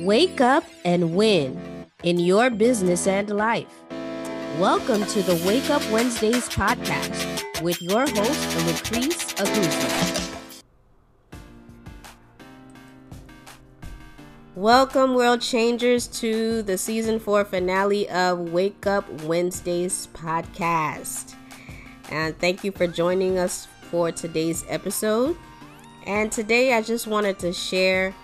Wake up and win in your business and life. Welcome to the Wake Up Wednesdays podcast with your host, Lucrease Aguzma. Welcome, world changers, to the season four finale of Wake Up Wednesdays podcast. And thank you for joining us for today's episode. And today I just wanted to share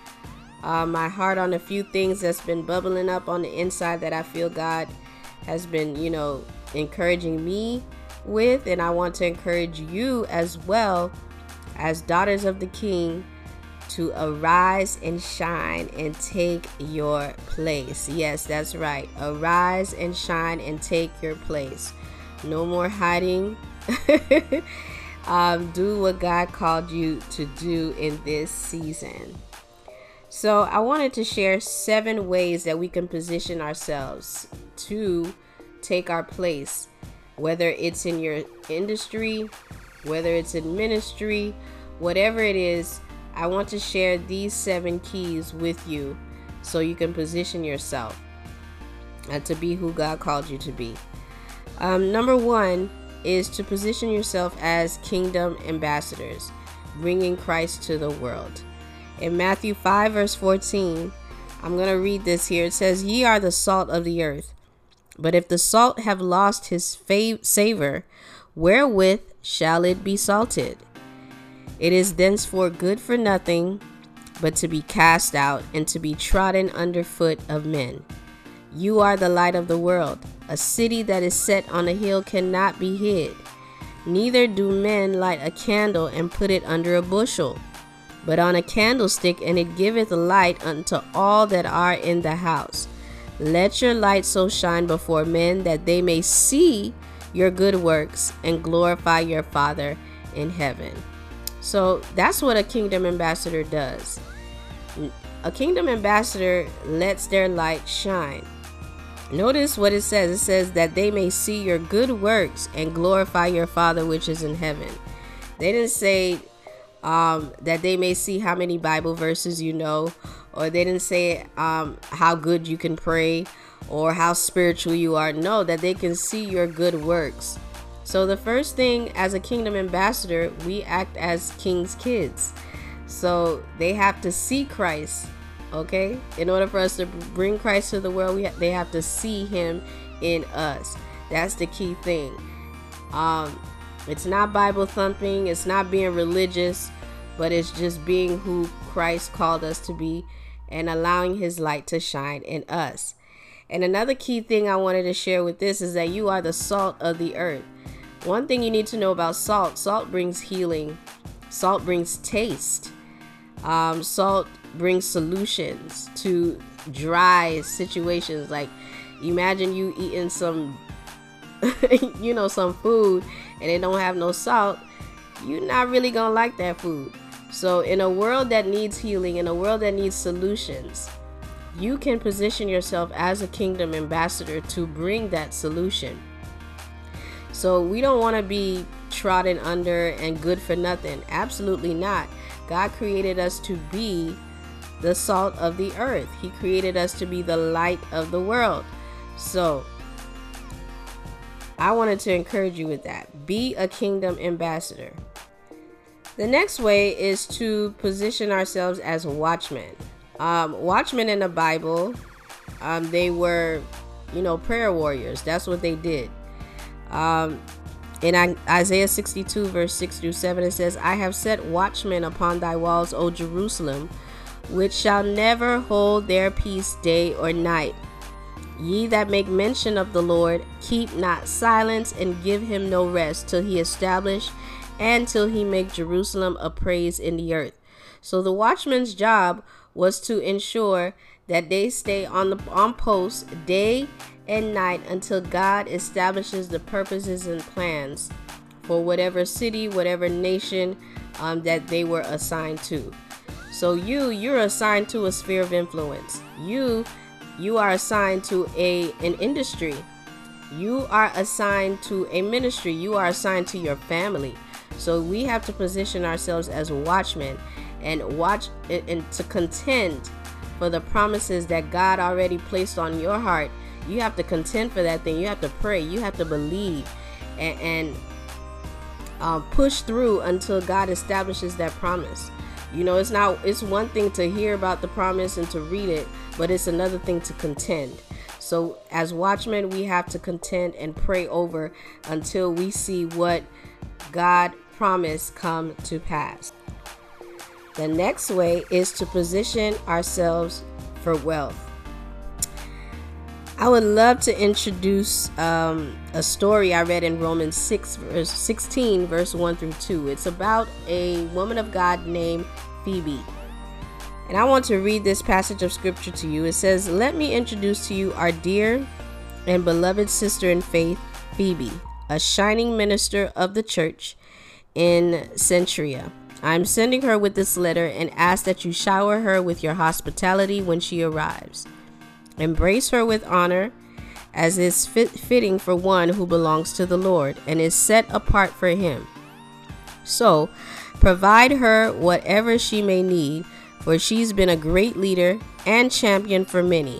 uh, my heart on a few things that's been bubbling up on the inside that I feel God has been, you know, encouraging me with. And I want to encourage you as well as daughters of the King to arise and shine and take your place. Yes, that's right. Arise and shine and take your place. No more hiding. um, do what God called you to do in this season. So, I wanted to share seven ways that we can position ourselves to take our place, whether it's in your industry, whether it's in ministry, whatever it is. I want to share these seven keys with you so you can position yourself uh, to be who God called you to be. Um, number one is to position yourself as kingdom ambassadors, bringing Christ to the world in Matthew 5, verse 14. I'm going to read this here. It says, Ye are the salt of the earth. But if the salt have lost his fav- savor, wherewith shall it be salted? It is thenceforth good for nothing but to be cast out and to be trodden under foot of men. You are the light of the world. A city that is set on a hill cannot be hid. Neither do men light a candle and put it under a bushel but on a candlestick, and it giveth light unto all that are in the house. Let your light so shine before men that they may see your good works and glorify your Father in heaven. So that's what a kingdom ambassador does. A kingdom ambassador lets their light shine. Notice what it says it says that they may see your good works and glorify your Father which is in heaven. They didn't say um, that they may see how many Bible verses you know, or they didn't say um, how good you can pray or how spiritual you are. No, that they can see your good works. So, the first thing as a kingdom ambassador, we act as king's kids. So, they have to see Christ, okay? In order for us to bring Christ to the world, we ha- they have to see him in us. That's the key thing. Um, it's not Bible thumping, it's not being religious, but it's just being who Christ called us to be and allowing his light to shine in us. And another key thing I wanted to share with this is that you are the salt of the earth. One thing you need to know about salt salt brings healing, salt brings taste, um, salt brings solutions to dry situations. Like, imagine you eating some, you know, some food and it don't have no salt, you're not really gonna like that food. So, in a world that needs healing, in a world that needs solutions, you can position yourself as a kingdom ambassador to bring that solution. So, we don't want to be trodden under and good for nothing. Absolutely not. God created us to be the salt of the earth, He created us to be the light of the world. So, I wanted to encourage you with that. Be a kingdom ambassador. The next way is to position ourselves as watchmen. Um, watchmen in the Bible, um, they were, you know, prayer warriors. That's what they did. Um, in Isaiah 62, verse 6 through 7, it says, I have set watchmen upon thy walls, O Jerusalem, which shall never hold their peace day or night. Ye that make mention of the Lord, keep not silence and give him no rest till he establish and till he make Jerusalem a praise in the earth. So the watchman's job was to ensure that they stay on the on post day and night until God establishes the purposes and plans for whatever city, whatever nation um, that they were assigned to. So you, you're assigned to a sphere of influence. You, you are assigned to a an industry. You are assigned to a ministry. You are assigned to your family. So we have to position ourselves as watchmen and watch and to contend for the promises that God already placed on your heart, you have to contend for that thing. You have to pray. You have to believe and, and um, push through until God establishes that promise. You know, it's not, it's one thing to hear about the promise and to read it, but it's another thing to contend. So, as watchmen, we have to contend and pray over until we see what God promised come to pass. The next way is to position ourselves for wealth. I would love to introduce um, a story I read in Romans 6, verse 16, verse 1 through 2. It's about a woman of God named Phoebe. And I want to read this passage of scripture to you. It says, Let me introduce to you our dear and beloved sister in faith, Phoebe, a shining minister of the church in Cenchrea. I'm sending her with this letter and ask that you shower her with your hospitality when she arrives. Embrace her with honor, as is fit- fitting for one who belongs to the Lord and is set apart for Him. So, provide her whatever she may need, for she's been a great leader and champion for many.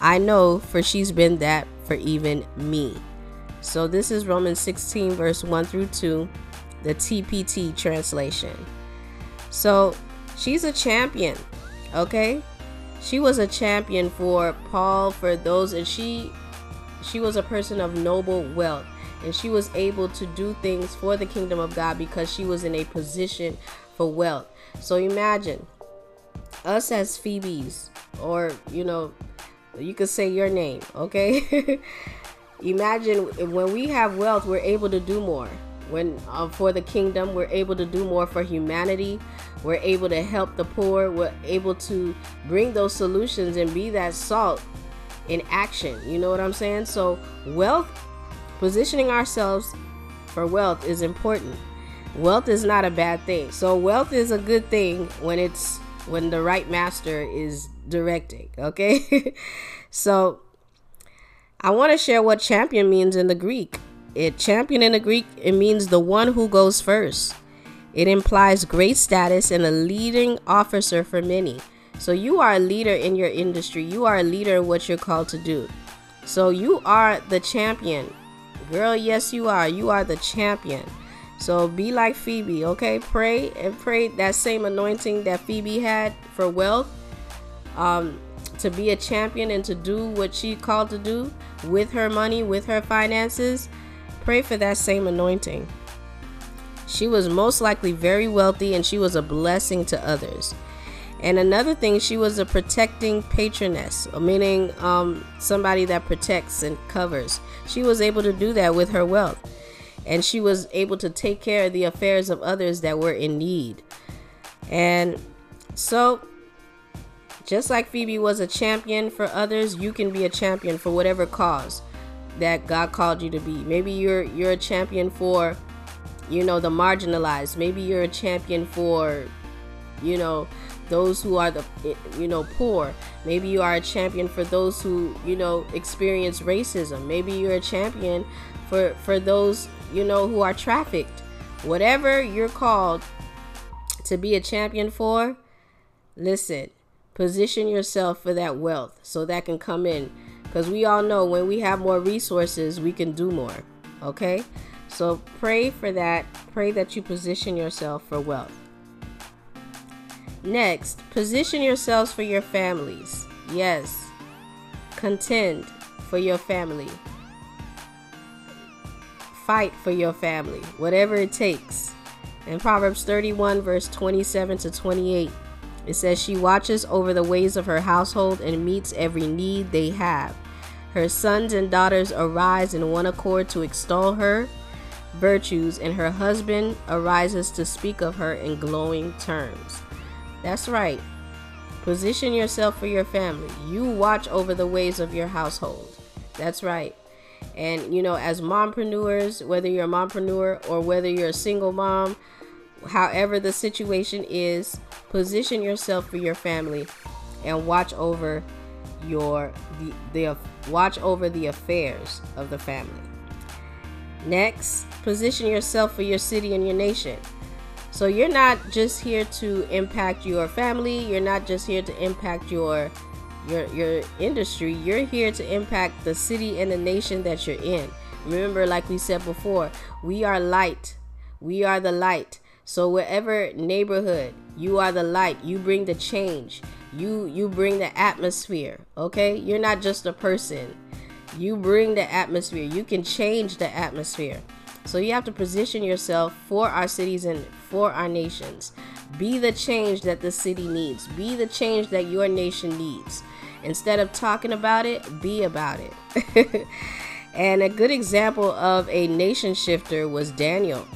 I know, for she's been that for even me. So, this is Romans 16, verse 1 through 2, the TPT translation. So, she's a champion, okay? She was a champion for Paul for those and she she was a person of noble wealth and she was able to do things for the kingdom of God because she was in a position for wealth. So imagine us as Phoebes or you know you could say your name, okay? imagine when we have wealth we're able to do more when uh, for the kingdom we're able to do more for humanity we're able to help the poor. We're able to bring those solutions and be that salt in action. You know what i'm saying? So wealth positioning ourselves for wealth is important. Wealth is not a bad thing. So wealth is a good thing when it's when the right master is directing okay? So i want to share what champion means in the greek. It champion in the Greek, it means the one who goes first. It implies great status and a leading officer for many. So you are a leader in your industry. You are a leader in what you're called to do. So you are the champion. Girl, yes you are. You are the champion. So be like Phoebe, okay? Pray and pray that same anointing that Phoebe had for wealth. Um, to be a champion and to do what she called to do with her money, with her finances. Pray for that same anointing. She was most likely very wealthy and she was a blessing to others. And another thing, she was a protecting patroness, meaning um, somebody that protects and covers. She was able to do that with her wealth. And she was able to take care of the affairs of others that were in need. And so, just like Phoebe was a champion for others, you can be a champion for whatever cause that God called you to be. Maybe you're you're a champion for you know the marginalized. Maybe you're a champion for you know those who are the you know poor. Maybe you are a champion for those who you know experience racism. Maybe you're a champion for for those you know who are trafficked. Whatever you're called to be a champion for, listen, position yourself for that wealth so that can come in because we all know when we have more resources, we can do more. Okay? So pray for that. Pray that you position yourself for wealth. Next, position yourselves for your families. Yes. Contend for your family. Fight for your family, whatever it takes. In Proverbs 31, verse 27 to 28, it says, She watches over the ways of her household and meets every need they have. Her sons and daughters arise in one accord to extol her virtues, and her husband arises to speak of her in glowing terms. That's right. Position yourself for your family. You watch over the ways of your household. That's right. And you know, as mompreneurs, whether you're a mompreneur or whether you're a single mom, however the situation is, position yourself for your family and watch over your the, the watch over the affairs of the family. Next, position yourself for your city and your nation. So you're not just here to impact your family, you're not just here to impact your your your industry, you're here to impact the city and the nation that you're in. Remember like we said before, we are light. We are the light. So wherever neighborhood, you are the light. You bring the change. You you bring the atmosphere, okay? You're not just a person. You bring the atmosphere. You can change the atmosphere. So you have to position yourself for our cities and for our nations. Be the change that the city needs. Be the change that your nation needs. Instead of talking about it, be about it. and a good example of a nation shifter was Daniel.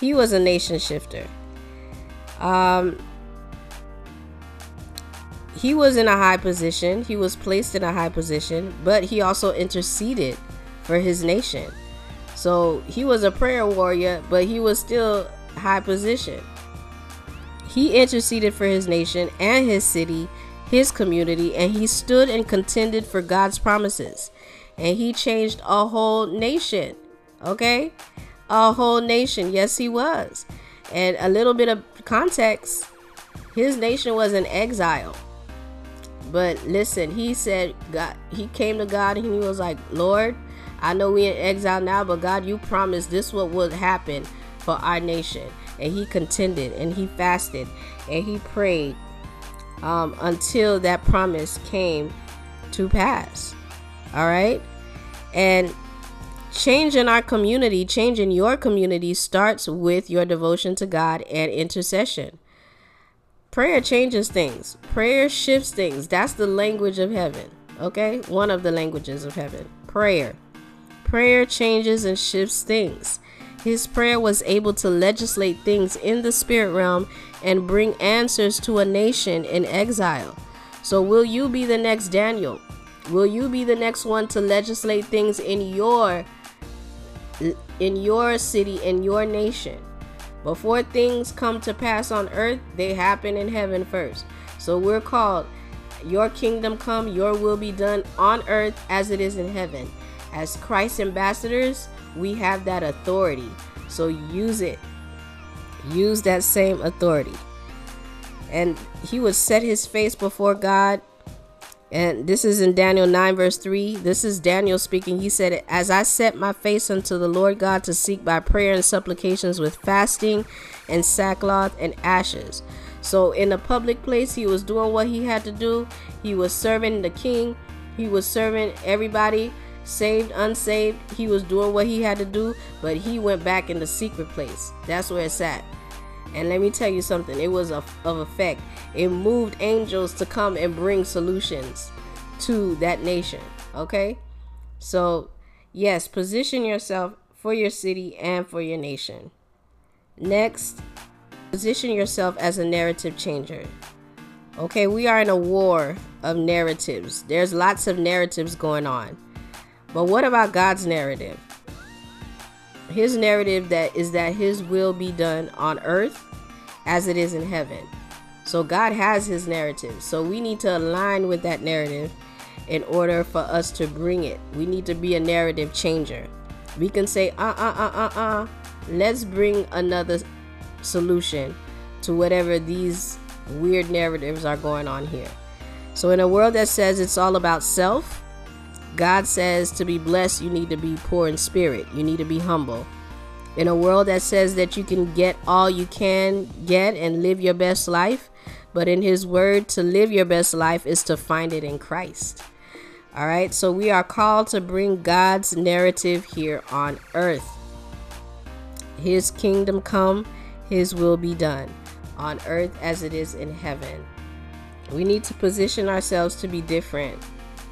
He was a nation shifter. Um, he was in a high position. He was placed in a high position, but he also interceded for his nation. So he was a prayer warrior, but he was still high position. He interceded for his nation and his city, his community, and he stood and contended for God's promises. And he changed a whole nation. Okay? A whole nation. Yes, he was. And a little bit of context his nation was in exile. But listen, he said God he came to God and he was like, Lord, I know we in exile now, but God, you promised this what would happen for our nation. And he contended and he fasted and he prayed um, until that promise came to pass. All right. And change in our community, change in your community starts with your devotion to God and intercession. Prayer changes things, prayer shifts things. That's the language of heaven. Okay. One of the languages of heaven. Prayer. Prayer changes and shifts things. His prayer was able to legislate things in the spirit realm and bring answers to a nation in exile. So, will you be the next Daniel? Will you be the next one to legislate things in your in your city in your nation? Before things come to pass on earth, they happen in heaven first. So we're called your kingdom come, your will be done on earth as it is in heaven. As Christ ambassadors, we have that authority. So use it. Use that same authority. And he would set his face before God. And this is in Daniel 9, verse 3. This is Daniel speaking. He said, As I set my face unto the Lord God to seek by prayer and supplications with fasting and sackcloth and ashes. So, in a public place, he was doing what he had to do. He was serving the king, he was serving everybody saved, unsaved, he was doing what he had to do, but he went back in the secret place. That's where it's at. And let me tell you something, it was of, of effect. It moved angels to come and bring solutions to that nation. Okay? So, yes, position yourself for your city and for your nation. Next, position yourself as a narrative changer. Okay, we are in a war of narratives. There's lots of narratives going on. But what about God's narrative? His narrative that is that his will be done on earth as it is in heaven. So God has his narrative. So we need to align with that narrative in order for us to bring it. We need to be a narrative changer. We can say, uh uh uh uh uh, let's bring another solution to whatever these weird narratives are going on here. So, in a world that says it's all about self, God says to be blessed, you need to be poor in spirit. You need to be humble. In a world that says that you can get all you can get and live your best life, but in His Word, to live your best life is to find it in Christ. All right, so we are called to bring God's narrative here on earth. His kingdom come, His will be done on earth as it is in heaven. We need to position ourselves to be different.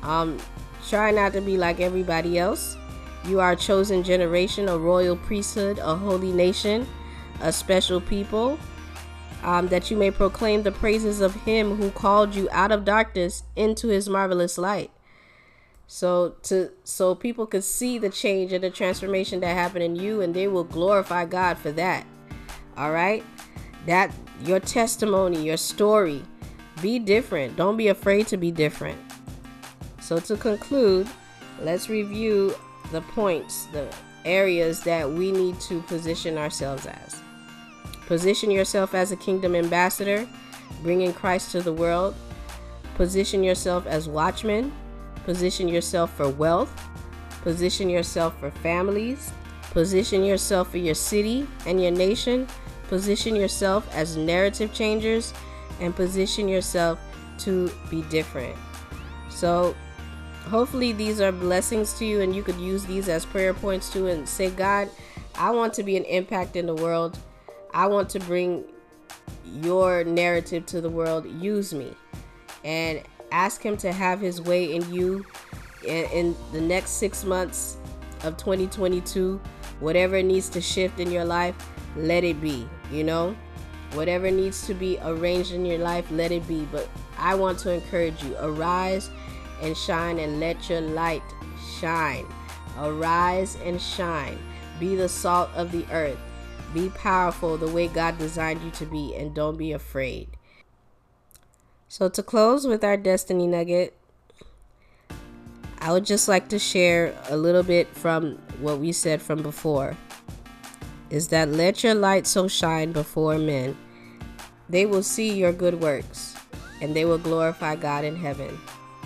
Um, Try not to be like everybody else. You are a chosen generation, a royal priesthood, a holy nation, a special people, um, that you may proclaim the praises of Him who called you out of darkness into His marvelous light. So to so people could see the change and the transformation that happened in you, and they will glorify God for that. All right, that your testimony, your story, be different. Don't be afraid to be different. So, to conclude, let's review the points, the areas that we need to position ourselves as. Position yourself as a kingdom ambassador, bringing Christ to the world. Position yourself as watchmen. Position yourself for wealth. Position yourself for families. Position yourself for your city and your nation. Position yourself as narrative changers and position yourself to be different. So, hopefully, these are blessings to you, and you could use these as prayer points too and say, God, I want to be an impact in the world. I want to bring your narrative to the world. Use me. And ask Him to have His way in you in, in the next six months of 2022. Whatever needs to shift in your life, let it be. You know, whatever needs to be arranged in your life, let it be. But I want to encourage you arise and shine and let your light shine. Arise and shine. Be the salt of the earth. Be powerful the way God designed you to be, and don't be afraid. So, to close with our destiny nugget, I would just like to share a little bit from what we said from before is that let your light so shine before men, they will see your good works and they will glorify God in heaven.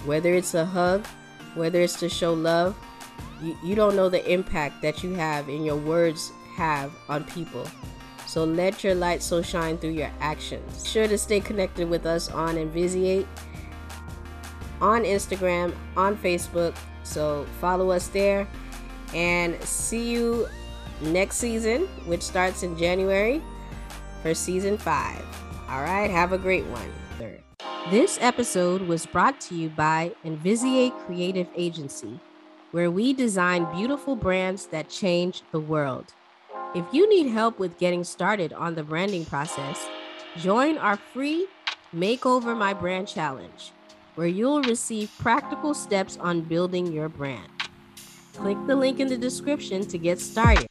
Whether it's a hug, whether it's to show love, you, you don't know the impact that you have and your words have on people. So let your light so shine through your actions. Be sure to stay connected with us on Envisiate on Instagram, on Facebook. So follow us there and see you next season, which starts in January for season five. All right, have a great one. This episode was brought to you by Envisiate Creative Agency, where we design beautiful brands that change the world. If you need help with getting started on the branding process, join our free Makeover My Brand Challenge, where you'll receive practical steps on building your brand. Click the link in the description to get started.